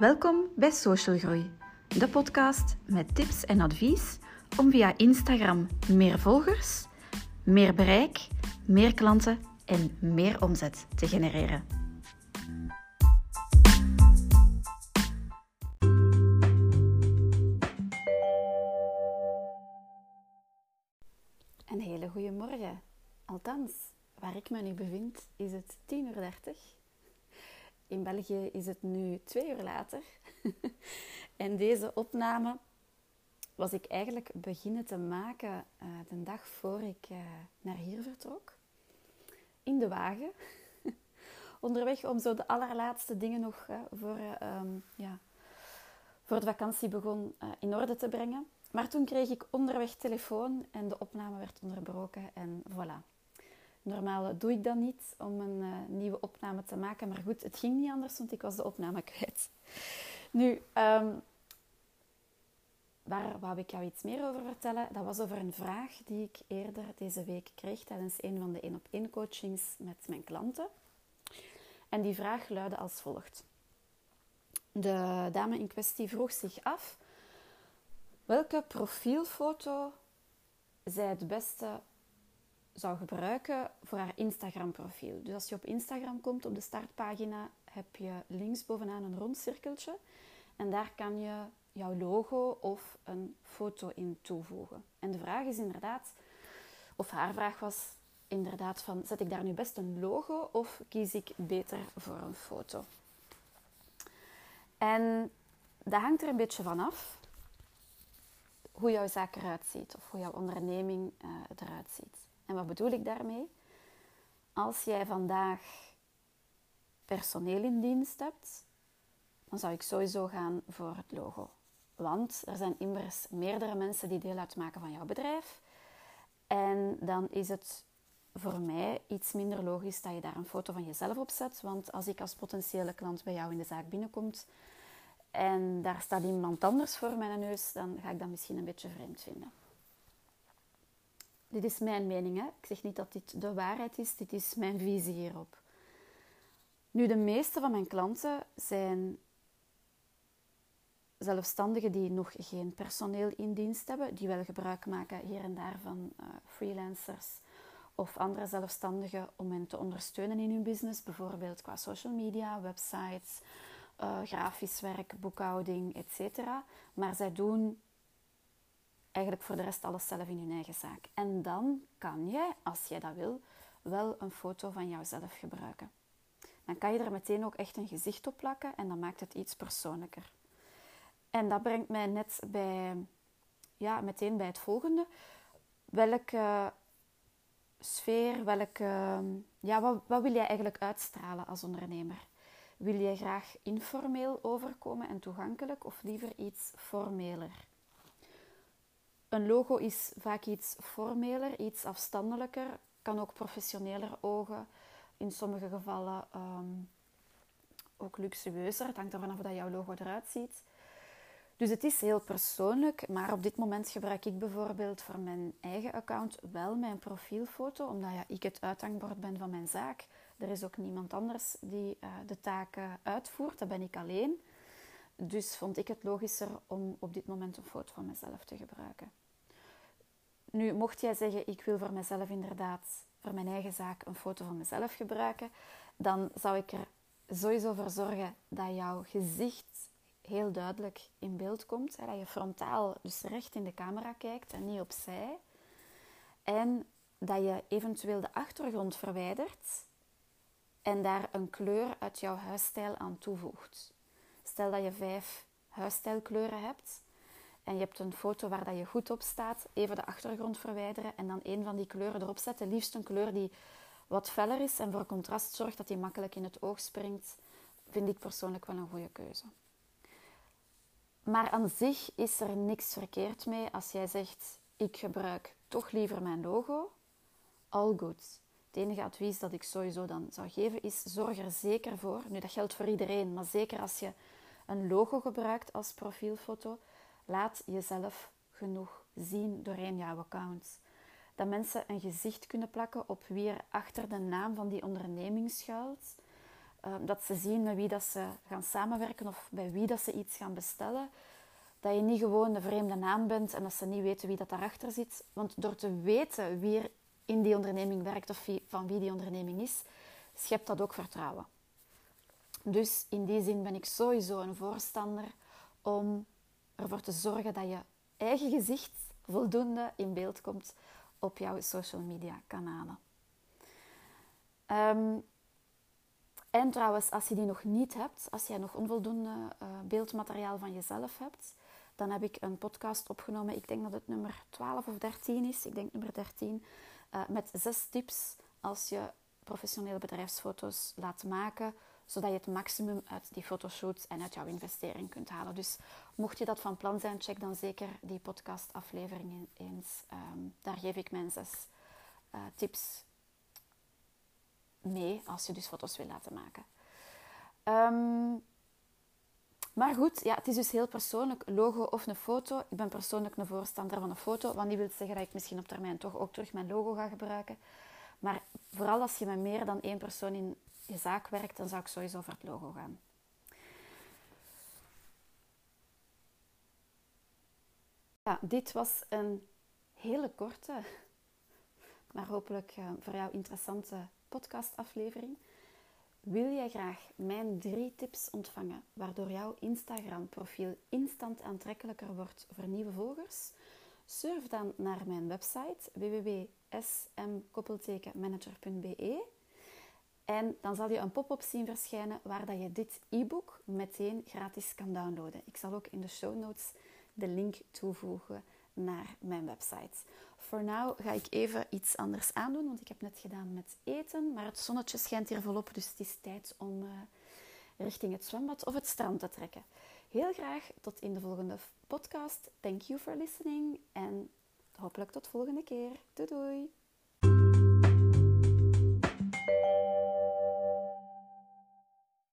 Welkom bij Social Groei, de podcast met tips en advies om via Instagram meer volgers, meer bereik, meer klanten en meer omzet te genereren. Een hele goede morgen. Althans, waar ik me nu bevind is het 10.30 uur. In België is het nu twee uur later. en deze opname was ik eigenlijk beginnen te maken uh, de dag voor ik uh, naar hier vertrok. In de wagen. Onderweg om zo de allerlaatste dingen nog uh, voor, um, ja, voor de vakantie begon in orde te brengen. Maar toen kreeg ik onderweg telefoon en de opname werd onderbroken en voilà. Normaal doe ik dat niet om een uh, nieuwe opname te maken. Maar goed, het ging niet anders, want ik was de opname kwijt. Nu, um, waar wou ik jou iets meer over vertellen? Dat was over een vraag die ik eerder deze week kreeg tijdens een van de één-op-één coachings met mijn klanten. En die vraag luidde als volgt. De dame in kwestie vroeg zich af welke profielfoto zij het beste zou gebruiken voor haar Instagram-profiel. Dus als je op Instagram komt, op de startpagina, heb je links bovenaan een rond cirkeltje. En daar kan je jouw logo of een foto in toevoegen. En de vraag is inderdaad, of haar vraag was inderdaad van, zet ik daar nu best een logo of kies ik beter voor een foto? En dat hangt er een beetje van af hoe jouw zaak eruit ziet of hoe jouw onderneming uh, eruit ziet. En wat bedoel ik daarmee? Als jij vandaag personeel in dienst hebt, dan zou ik sowieso gaan voor het logo. Want er zijn immers meerdere mensen die deel uitmaken van jouw bedrijf. En dan is het voor mij iets minder logisch dat je daar een foto van jezelf op zet. Want als ik als potentiële klant bij jou in de zaak binnenkomt en daar staat iemand anders voor mijn neus, dan ga ik dat misschien een beetje vreemd vinden. Dit is mijn mening. Hè? Ik zeg niet dat dit de waarheid is, dit is mijn visie hierop. Nu, de meeste van mijn klanten zijn zelfstandigen die nog geen personeel in dienst hebben, die wel gebruik maken hier en daar van uh, freelancers of andere zelfstandigen om hen te ondersteunen in hun business, bijvoorbeeld qua social media, websites, uh, grafisch werk, boekhouding, etc. Maar zij doen eigenlijk voor de rest alles zelf in hun eigen zaak. En dan kan jij, als jij dat wil, wel een foto van jouzelf gebruiken. Dan kan je er meteen ook echt een gezicht op plakken en dan maakt het iets persoonlijker. En dat brengt mij net bij, ja, meteen bij het volgende. Welke sfeer, welke, ja, wat, wat wil jij eigenlijk uitstralen als ondernemer? Wil je graag informeel overkomen en toegankelijk of liever iets formeler? Een logo is vaak iets formeler, iets afstandelijker, kan ook professioneler ogen. In sommige gevallen um, ook luxueuzer. Het hangt ervan af hoe jouw logo eruit ziet. Dus het is heel persoonlijk, maar op dit moment gebruik ik bijvoorbeeld voor mijn eigen account wel mijn profielfoto, omdat ja, ik het uithangbord ben van mijn zaak. Er is ook niemand anders die uh, de taken uitvoert, dat ben ik alleen. Dus vond ik het logischer om op dit moment een foto van mezelf te gebruiken. Nu, mocht jij zeggen, ik wil voor mezelf inderdaad, voor mijn eigen zaak, een foto van mezelf gebruiken, dan zou ik er sowieso voor zorgen dat jouw gezicht heel duidelijk in beeld komt. Dat je frontaal, dus recht in de camera kijkt en niet opzij. En dat je eventueel de achtergrond verwijdert en daar een kleur uit jouw huisstijl aan toevoegt. Stel dat je vijf huisstijlkleuren hebt en je hebt een foto waar dat je goed op staat, even de achtergrond verwijderen en dan een van die kleuren erop zetten. Liefst een kleur die wat feller is en voor contrast zorgt dat die makkelijk in het oog springt, vind ik persoonlijk wel een goede keuze. Maar aan zich is er niks verkeerd mee als jij zegt: ik gebruik toch liever mijn logo. All good. Het enige advies dat ik sowieso dan zou geven is: zorg er zeker voor. Nu, dat geldt voor iedereen, maar zeker als je een logo gebruikt als profielfoto, laat jezelf genoeg zien doorheen jouw account. Dat mensen een gezicht kunnen plakken op wie er achter de naam van die onderneming schuilt. Ehm, dat ze zien met wie dat ze gaan samenwerken of bij wie dat ze iets gaan bestellen. Dat je niet gewoon de vreemde naam bent en dat ze niet weten wie dat daarachter zit. Want door te weten wie er in die onderneming werkt of van wie die onderneming is, schept dat ook vertrouwen. Dus in die zin ben ik sowieso een voorstander om ervoor te zorgen dat je eigen gezicht voldoende in beeld komt op jouw social media kanalen. Ehm, en trouwens, als je die nog niet hebt, als jij nog onvoldoende uh, beeldmateriaal van jezelf hebt, dan heb ik een podcast opgenomen. Ik denk dat het nummer 12 of 13 is. Ik denk nummer 13. Uh, met zes tips als je professionele bedrijfsfoto's laat maken, zodat je het maximum uit die fotoshoots en uit jouw investering kunt halen. Dus mocht je dat van plan zijn, check dan zeker die podcastaflevering eens. Um, daar geef ik mijn zes uh, tips mee als je dus foto's wil laten maken. Um, maar goed, ja, het is dus heel persoonlijk, logo of een foto. Ik ben persoonlijk een voorstander van een foto, want die wil zeggen dat ik misschien op termijn toch ook terug mijn logo ga gebruiken. Maar vooral als je met meer dan één persoon in je zaak werkt, dan zou ik sowieso voor het logo gaan. Ja, dit was een hele korte, maar hopelijk eh, voor jou interessante podcastaflevering. Wil jij graag mijn drie tips ontvangen waardoor jouw Instagram-profiel instant aantrekkelijker wordt voor nieuwe volgers? Surf dan naar mijn website www.smkoppeltekenmanager.be en dan zal je een pop-up zien verschijnen waar dat je dit e-book meteen gratis kan downloaden. Ik zal ook in de show notes de link toevoegen naar mijn website. Voor nu ga ik even iets anders aandoen, want ik heb net gedaan met eten. Maar het zonnetje schijnt hier volop, dus het is tijd om uh, richting het zwembad of het strand te trekken. Heel graag tot in de volgende podcast. Thank you for listening en hopelijk tot volgende keer. Doei doei!